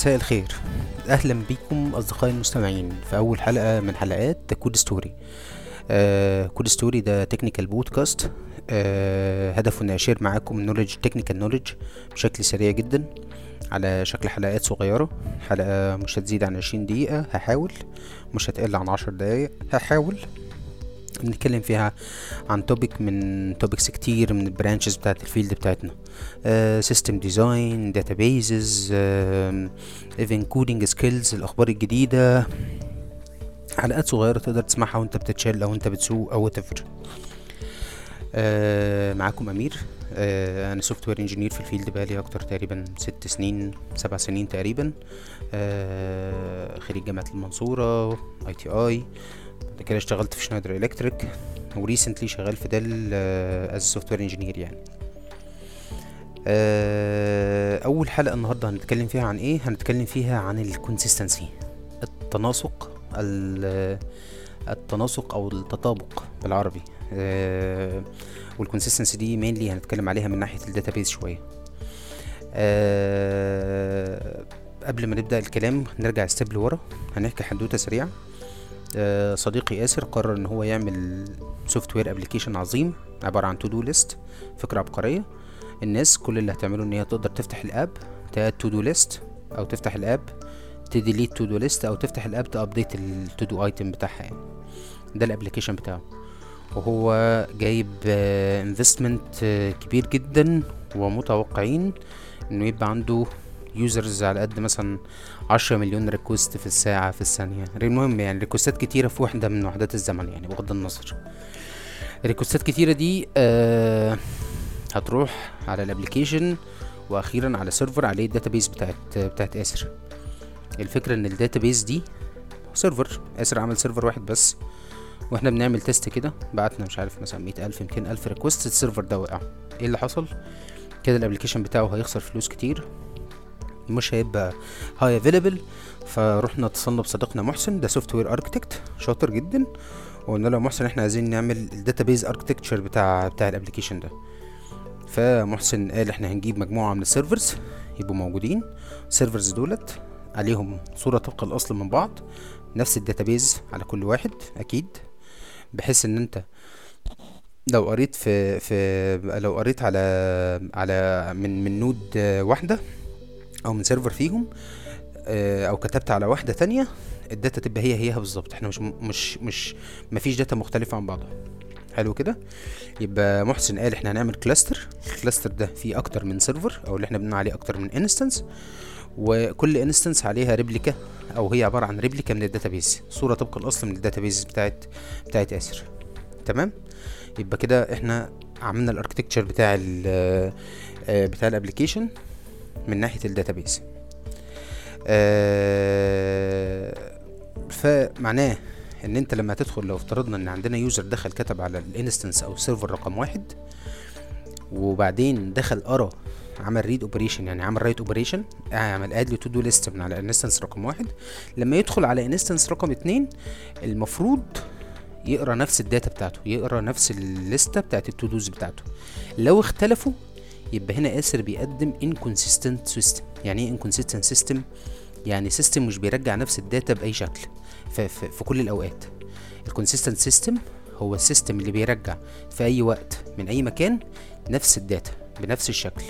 مساء الخير. أهلا بكم أصدقائي المستمعين في أول حلقة من حلقات Code Story Code Story ده technical podcast آه هدفه إني أشير معاكم knowledge technical knowledge بشكل سريع جدا على شكل حلقات صغيرة. حلقة مش هتزيد عن عشرين دقيقة هحاول. مش هتقل عن عشر دقايق هحاول. بنتكلم فيها عن topic من topics كتير من ال branches بتاعت ال field بتاعتنا. system design databases even coding skills الأخبار الجديدة. حلقات صغيرة تقدر تسمعها وانت بت chill أو انت بتسوق أو whatever آه معاكم أمير. أنا software engineer في ال field بقالي أكتر تقريبا ست سنين سبع سنين تقريبا. آه خريج جامعة المنصورة ITI بعد كده اشتغلت في Schneider Electric و recently شغال في Dell as software engineer يعني. آه أول حلقة النهارده هنتكلم فيها عن إيه؟ هنتكلم فيها عن ال consistency التناسق التناسق أو التطابق بالعربي. آه وال consistency دي mainly هنتكلم عليها من ناحية ال database شوية. آه قبل ما نبدأ الكلام نرجع step لورا. هنحكي حدوتة سريعة. آه صديقي آسر قرر إن هو يعمل software application عظيم عبارة عن to do list فكرة عبقرية. الناس كل اللي هتعمله إن هي تقدر تفتح ال app ت add to do list أو تفتح ال app ت delete to do list أو تفتح ال app ت update ال to do item بتاعها يعني. ده ال application بتاعه. وهو جايب investment آه كبير جدا ومتوقعين إنه يبقى عنده users على قد مثلا عشرة مليون request في الساعة في الثانية. المهم يعني ريكوستات كتيرة في وحدة من وحدات الزمن يعني بغض النظر. ريكوستات كتيرة دي آه هتروح على ال application وأخيرا على server عليه ال database بتاعت بتاعت اسر الفكرة إن ال database دي server اسر عمل server واحد بس. وإحنا بنعمل test كده بعتنا مش عارف مثلا مية ألف ميتين ألف request ال server ده وقع. إيه اللي حصل؟ كده ال application بتاعه هيخسر فلوس كتير مش هيبقى high available فروحنا اتصلنا بصديقنا محسن ده software architect شاطر جدا. وقلنا له محسن إحنا عايزين نعمل ال database architecture بتاع بتاع ال application ده. فمحسن قال إحنا هنجيب مجموعة من ال servers يبقوا موجودين. ال servers دولت عليهم صورة طبق الأصل من بعض نفس ال database على كل واحد أكيد. بحيث إن أنت لو قريت في في لو قريت على على من من node واحدة أو من server فيهم أو كتبت على واحدة تانية ال data تبقى هي هيها بالظبط. إحنا مش مش مش مفيش data مختلفة عن بعضها. حلو كده؟ يبقى محسن قال إحنا هنعمل cluster ال cluster ده فيه أكتر من server أو اللي إحنا بنقول عليه أكتر من instance وكل instance عليها replica أو هي عبارة عن replica من ال database. صورة طبق الأصل من ال database بتاعت بتاعت اسر تمام؟ يبقى كده إحنا عملنا ال architecture بتاع ال بتاع ال application من ناحية ال database. آه فمعناه إن أنت لما تدخل لو افترضنا إن عندنا user دخل كتب على ال instance أو ال server رقم واحد وبعدين دخل قرا عمل read operation يعني عمل write operation عمل add to do list من على instance رقم واحد. لما يدخل على instance رقم اتنين المفروض يقرأ نفس ال data بتاعته يقرأ نفس الليستة بتاعت ال to dos بتاعته. لو اختلفوا يبقى هنا آسر بيقدم inconsistent system. يعني إيه inconsistent system يعني system مش بيرجع نفس ال data بأي شكل في, في, في كل الأوقات. ال consistent system هو ال system اللي بيرجع في أي وقت من أي مكان نفس ال data بنفس الشكل.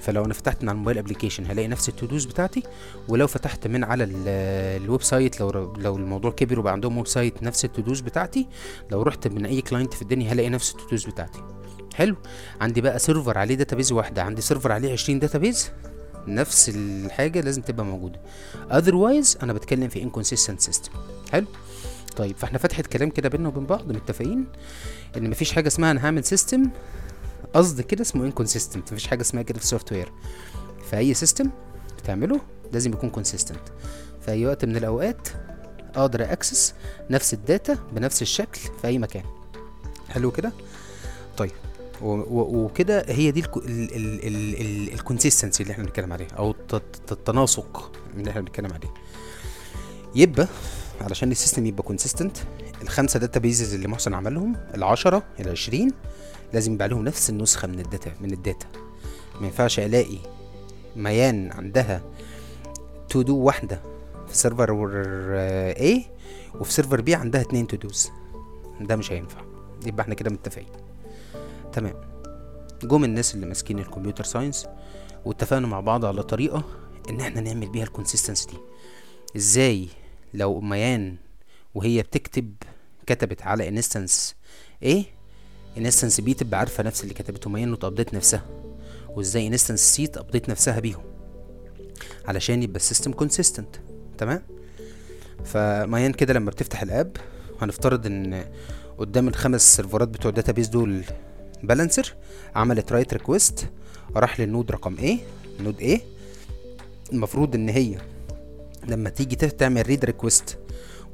فلو أنا فتحت من على ال mobile application هلاقي نفس ال to dos بتاعتي ولو فتحت من على ال website لو لو الموضوع كبر وبقى عندهم website نفس ال to dos بتاعتي لو رحت من أي client في الدنيا هلاقي نفس ال to dos بتاعتي. حلو. عندي بقى server عليه database واحدة عندي server عليه 20 database نفس الحاجة لازم تبقى موجودة. otherwise أنا بتكلم في inconsistent system حلو. طيب فإحنا فتحت كلام كده بينا وبين بعض متفقين؟ إن مفيش حاجة اسمها أنا هعمل system قصد كده اسمه inconsistent. مفيش حاجة اسمها كده في ال software فأي system بتعمله لازم يكون consistent في اي وقت من الأوقات أقدر access نفس ال data بنفس الشكل في أي مكان. حلو كده؟ طيب. وكده هي دي ال consistency اللي إحنا بنتكلم عليها أو التناسق اللي إحنا بنتكلم عليه. يبقى علشان ال system يبقى consistent الخمسة databases اللي محسن عملهم العشرة العشرين لازم يبقى عليهم نفس النسخة من ال data من ال data. ما ينفعش ألاقي ميان عندها to do واحدة في server A وفي server B عندها اتنين to dos. ده مش هينفع. يبقى إحنا كده متفقين. تمام. جم الناس اللي ماسكين ال computer science واتفقنا مع بعض على طريقة إن إحنا نعمل بيها ال consistency دي. إزاي؟ لو ميان وهي بتكتب كتبت على instance A instance B تبقى عارفة نفس اللي كتبته ميان وت update نفسها. وإزاي instance C ت update نفسها بيهم؟ علشان يبقى ال system consistent تمام؟ فميان كده لما بتفتح ال app هنفترض إن قدام الخمس سيرفرات بتوع ال database load balancer عملت write request راح لل node رقم A node A. المفروض إن هي لما تيجي تعمل read request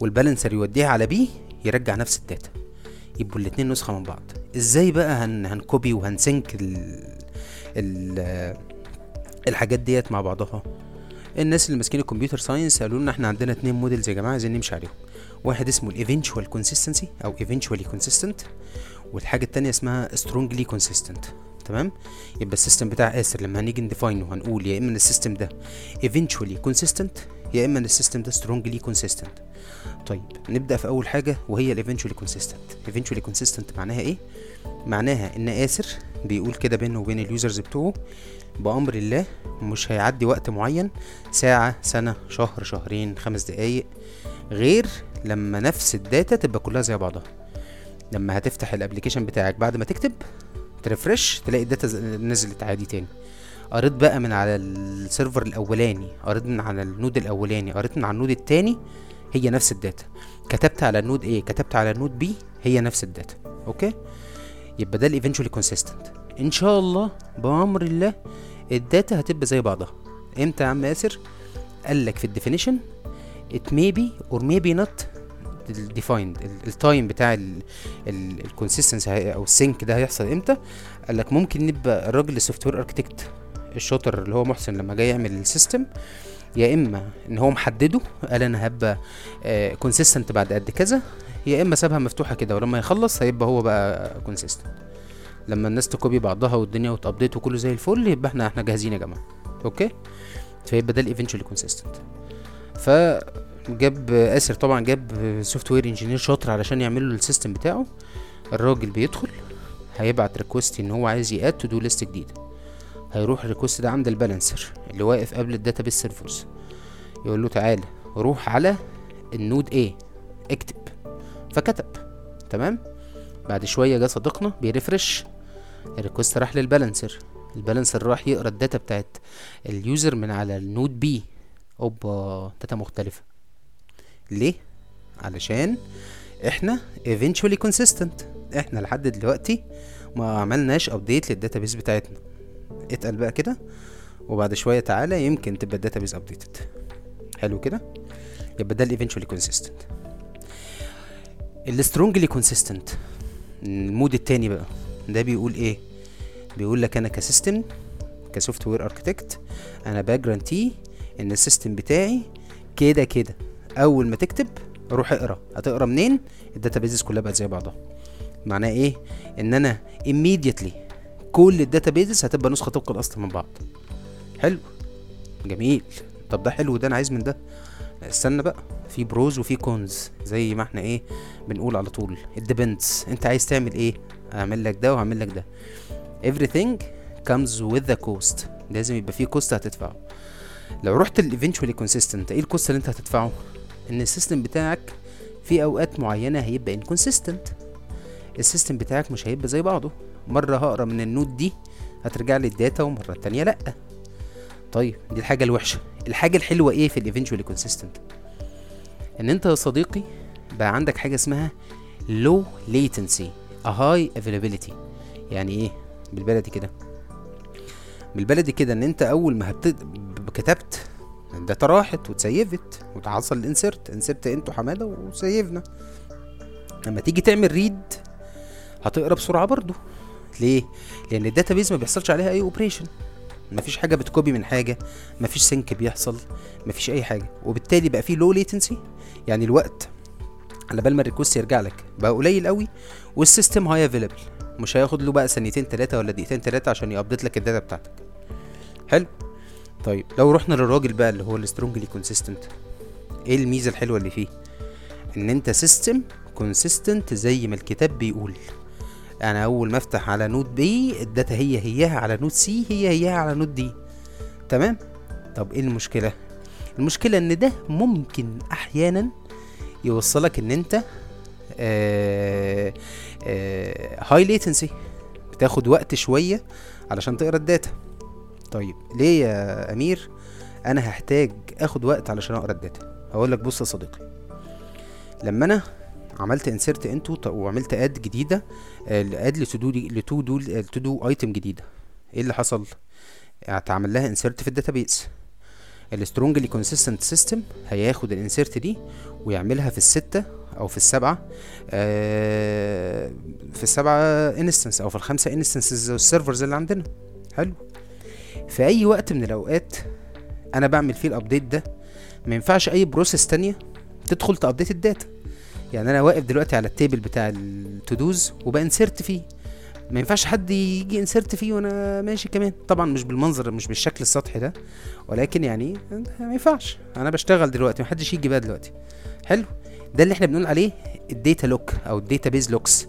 وال balancer يوديها على بي يرجع نفس ال data. يبقوا الاتنين نسخة من بعض. إزاي بقى هن هن copy وهن sync ال ال الحاجات ديت مع بعضها؟ الناس اللي ماسكين ال computer science قالوا لنا إحنا عندنا اتنين models يا جماعة عايزين نمشي عليهم. واحد اسمه ال eventual consistency أو eventually consistent والحاجة التانية اسمها strongly consistent تمام؟ يبقى ال system بتاع آسر لما هنيجي ن define ه هنقول يا إما ال system ده eventually consistent يا إما إن ال system ده strongly consistent. طيب نبدأ في أول حاجة وهي ال eventually consistent eventually consistent معناها إيه؟ معناها إن آسر بيقول كده بينه وبين ال users بتوعه بأمر الله مش هيعدي وقت معين ساعة سنة شهر شهرين خمس دقايق غير لما نفس ال data تبقى كلها زي بعضها. لما هتفتح ال application بتاعك بعد ما تكتب ت refresh تلاقي ال data نزلت عادي تاني. قريت بقى من على ال server الأولاني قريت من على ال node الأولاني قريت من على ال node التاني هي نفس ال data. كتبت على ال node A كتبت على ال node B هي نفس ال data. okay؟ يبقى ده ال eventually consistent إن شاء الله بأمر الله ال data هتبقى زي بعضها. إمتى يا عم ياسر؟ قال لك في ال definition it may be or maybe not defined. ال time بتاع ال consistency أو ال sync ده هيحصل إمتى؟ قال لك ممكن نبقى الراجل ال software architect الشاطر اللي هو محسن لما جاي يعمل ال system. يا إما إن هو محدده قال أنا هبقى consistent بعد قد كذا يا إما سابها مفتوحة كده ولما يخلص هيبقى هو بقى consistent لما الناس ت copy بعضها والدنيا وت update وكله زي الفل يبقى إحنا إحنا جاهزين يا جماعة. okay؟ فيبقى ده ال eventually consistent فجاب آسر طبعا جاب software engineer شاطر علشان يعمل له ال system بتاعه. الراجل بيدخل هيبعت request إن هو عايز ي add to-do list جديده هيروح ال request ده عند ال balancer اللي واقف قبل ال database servers يقول له تعالى روح على ال node A اكتب. فكتب. تمام؟ بعد شوية جه صديقنا بيرفرش. الريكوست راح للبالانسر البالانسر راح يقرأ ال data بتاعت ال user من على ال node B أوبا data مختلفة. ليه؟ علشان إحنا eventually consistent. إحنا لحد دلوقتي ما عملناش update لل database بتاعتنا. اتقل بقى كده وبعد شوية تعالى يمكن تبقى ال database updated حلو كده؟ يبقى ده ال eventually consistent ال strongly consistent ال mode التاني بقى ده بيقول إيه؟ بيقول لك أنا ك system ك software architect أنا با guarantee إن ال system بتاعي كده كده. أول ما تكتب روح اقرأ. هتقرأ منين؟ ال databases كلها بقت زي بعضها. معناه إيه؟ إن أنا immediately كل ال databases هتبقى نسخة طبق الأصل من بعض. حلو. جميل. طب ده حلو ده أنا عايز من ده. استنى بقى. في pros وفي cons زي ما إحنا إيه بنقول على طول. It depends أنت عايز تعمل إيه؟ أعمل لك ده وأعمل لك ده. Everything comes with the cost. لازم يبقى في cost هتدفعه. لو رحت ال eventually consistent إيه ال cost اللي أنت هتدفعه؟ إن ال system بتاعك في أوقات معينة هيبقى inconsistent ال system بتاعك مش هيبقى زي بعضه. مرة هقرا من ال node دي هترجع لي ال data ومرة التانية لأ. طيب دي الحاجة الوحشة. الحاجة الحلوة إيه في ال eventually consistent إن أنت يا صديقي بقى عندك حاجة اسمها low latency a high availability. يعني إيه؟ بالبلدي كده. بالبلدي كده إن أنت أول ما. كتبت ال data راحت واتسيفت وتحصل ال insert insert into حماده وسيفنا. لما تيجي تعمل read هتقرا بسرعة برضو. ليه؟ لأن ال database ما بيحصلش عليها أي operation مفيش حاجة بت copy من حاجة مفيش sync بيحصل مفيش أي حاجة. وبالتالي بقى في low latency يعني الوقت على بال ما ال request يرجع لك بقى قليل قوي وال system highly available مش هياخد له بقى ثانيتين تلاتة ولا دقيقتين تلاتة عشان ي update لك ال data بتاعتك. حلو؟ طيب لو رحنا للراجل بقى اللي هو ال strongly consistent إيه الميزة الحلوة اللي فيه؟ إن أنت system consistent زي ما الكتاب بيقول. أنا أول ما أفتح على node B ال data هي هياها على node C هي هياها على node D. تمام؟ طب إيه المشكلة؟ المشكلة إن ده ممكن أحيانا يوصلك إن أنت high latency بتاخد وقت شوية علشان تقرأ ال data. طيب ليه يا أمير؟ أنا هحتاج أخد وقت علشان أقرأ ال data. هقول لك بص يا صديقي. لما أنا عملت insert into وعملت add جديدة add ل to ل to-do to-do item جديدة. إيه اللي حصل؟ اتعمل لها insert في ال database. ال strongly consistent system هياخد ال insert دي ويعملها في الستة أو في السبعة آه في السبعة instance أو في الخمسة instances ال servers اللي عندنا. حلو. في أي وقت من الأوقات أنا بعمل فيه ال update ده ما ينفعش أي process تانية تدخل ت update ال data. يعني أنا واقف دلوقتي على ال table بتاع ال to-dos وب insert فيه. ما ينفعش حد يجي insert فيه وأنا ماشي كمان. طبعا مش بالمنظر مش بالشكل السطحي ده ولكن يعني ما ينفعش. أنا بشتغل دلوقتي محدش يجي بقى دلوقتي. حلو. ده اللي إحنا بنقول عليه ال data lock أو ال database locks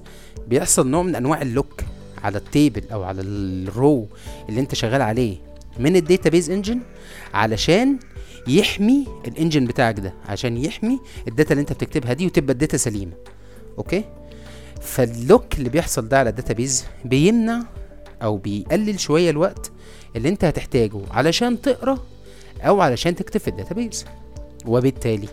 بيحصل نوع من أنواع ال lock على ال table أو على ال row اللي أنت شغال عليه. من ال database engine علشان يحمي ال engine بتاعك ده عشان يحمي ال data اللي انت بتكتبها دي وتبقى ال data سليمة. okay؟ فال lock اللي بيحصل ده على ال database بيمنع أو بيقلل شوية الوقت اللي انت هتحتاجه علشان تقرأ أو علشان تكتب في ال database. وبالتالي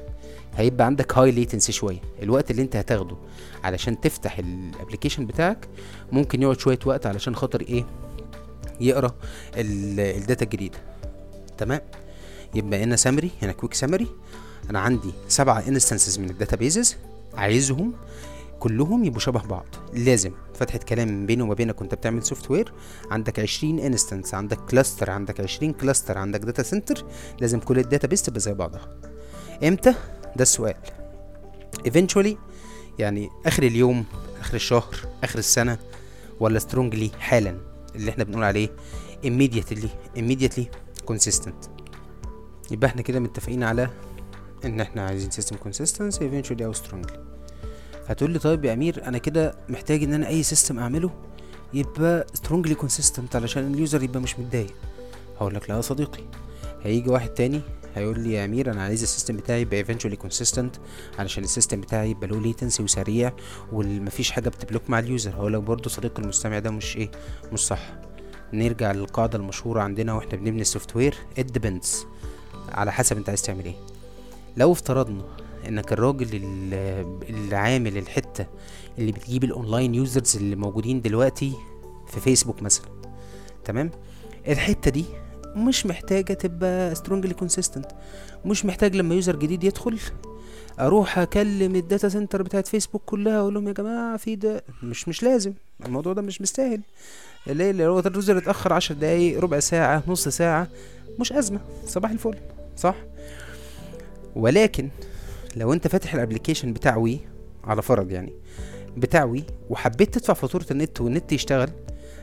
هيبقى عندك high latency شوية الوقت اللي انت هتاخده علشان تفتح ال application بتاعك ممكن يقعد شوية وقت علشان خاطر إيه؟ يقرا ال data الجديده. تمام؟ يبقى هنا summary هنا quick summary أنا عندي سبعة instances من ال databases عايزهم كلهم يبقوا شبه بعض. لازم فتحة كلام بيني وما بينك وانت بتعمل software عندك 20 instance عندك cluster عندك 20 cluster عندك data center لازم كل ال database تبقى زي بعضها. إمتى؟ ده السؤال. eventually يعني آخر اليوم آخر الشهر آخر السنة ولا strongly حالا؟ اللي إحنا بنقول عليه immediately immediately consistent. يبقى إحنا كده متفقين على إن إحنا عايزين system consistency eventually أو strongly. هتقول لي طيب يا أمير أنا كده محتاج إن أنا أي system أعمله يبقى strongly consistent علشان ال user يبقى مش متضايق. هقول لك لا يا صديقي. هيجي واحد تاني هيقول لي يا أمير أنا عايز ال system بتاعي يبقى eventually consistent علشان ال system بتاعي يبقى له latency وسريع ومفيش حاجة بت block مع ال user هقول لك برضه صديقي المستمع ده مش إيه مش صح. نرجع للقاعدة المشهورة عندنا وإحنا بنبني ال software. Depends على حسب أنت عايز تعمل إيه. لو افترضنا إنك الراجل اللي عامل الحتة اللي بتجيب ال online users اللي موجودين دلوقتي في فيسبوك مثلا تمام؟ الحتة دي مش محتاجة تبقى strongly consistent مش محتاج لما user جديد يدخل أروح أكلم ال data center بتاعت فيسبوك كلها أقول لهم يا جماعة في ده مش مش لازم. الموضوع ده مش مستاهل. ليه لو ال user اتأخر عشر دقايق ربع ساعة نص ساعة مش أزمة. صباح الفل. صح؟ ولكن لو أنت فاتح ال application بتاع وي على فرض يعني بتاع وي وحبيت تدفع فاتورة النت والنت يشتغل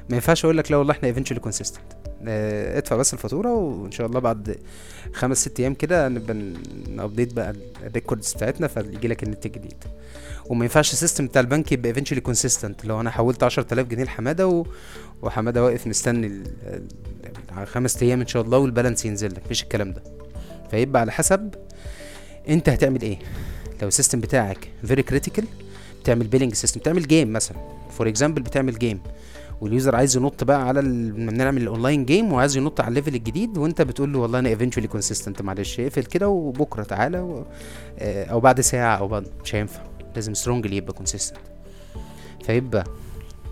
ما ينفعش أقول لك لا والله إحنا eventually consistent ادفع بس الفاتورة وإن شاء الله بعد خمس ست أيام كده نبقى ن update بقى ال records بتاعتنا فيجي لك النت الجديد وما ينفعش ال system بتاع البنك يبقى eventually consistent لو أنا حولت 10000 جنيه لحمادة و... وحمادة واقف مستني. خمس أيام إن شاء الله وال balance ينزل لك. مفيش الكلام ده. فيبقى على حسب أنت هتعمل إيه. لو ال system بتاعك very critical بتعمل billing system بتعمل game مثلا. for example بتعمل game وال user عايز ينط بقى على. بنعمل ال online game وعايز ينط على ال level الجديد وانت بتقول له والله أنا eventually consistent معلش اقفل كده وبكرة تعالى و... أو بعد ساعة أو بعد مش هينفع. لازم strongly يبقى consistent فيبقى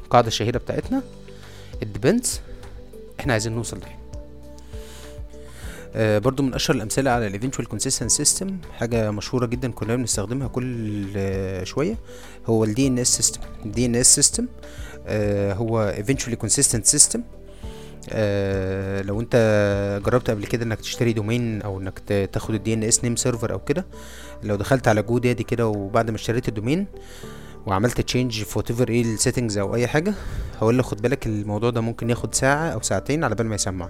القاعده الشهيره بتاعتنا. ال depends إحنا عايزين نوصل آه برضو من أشهر الأمثلة على ال eventual consistent system حاجة مشهورة جدا كلنا بنستخدمها كل آه شوية هو ال DNS system ال DNS system هو eventually consistent system لو انت جربت قبل كده انك تشتري domain أو انك تاخد ال DNS name server أو كده لو دخلت على GoDaddy كده وبعد ما اشتريت ال domain وعملت change في whatever إيه ال settings أو اي حاجة هقول له خد بالك الموضوع ده ممكن ياخد ساعة أو ساعتين على بال ما يسمع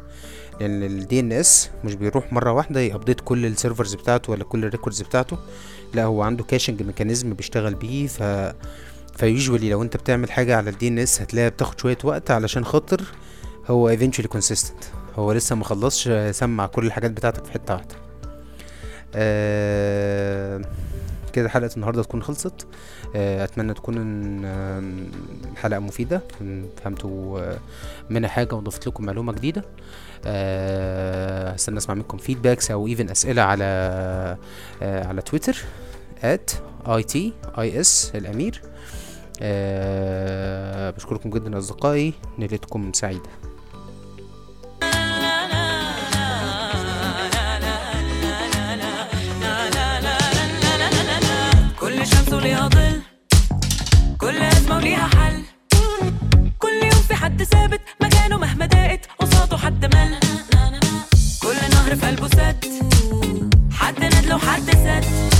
لأن ال DNS مش بيروح مرة واحدة ي update كل ال servers بتاعته ولا كل ال records بتاعته. لا هو عنده caching mechanism بيشتغل بيه ف usually لو انت بتعمل حاجة على ال DNS هتلاقيها بتاخد شوية وقت علشان خاطر هو eventually consistent. هو لسه ما خلصش سمع كل الحاجات بتاعتك في حتة واحدة. آه كده حلقة النهارده تكون خلصت. آه أتمنى تكون الحلقة مفيدة. فهمتوا آه، منها حاجة وضفت لكم معلومة جديدة. آه، هستنى أسمع منكم feedbacks أو even أسئلة على على تويتر at it is الأمير. آه بشكركم جدا أصدقائي. ليلتكم سعيده وليها ظل. كل أزمة وليها حل. كل يوم في حد ثابت مكانه مهما ضاقت قصاده حد مل. كل نهر في قلبه سد. حد ندله حد سد.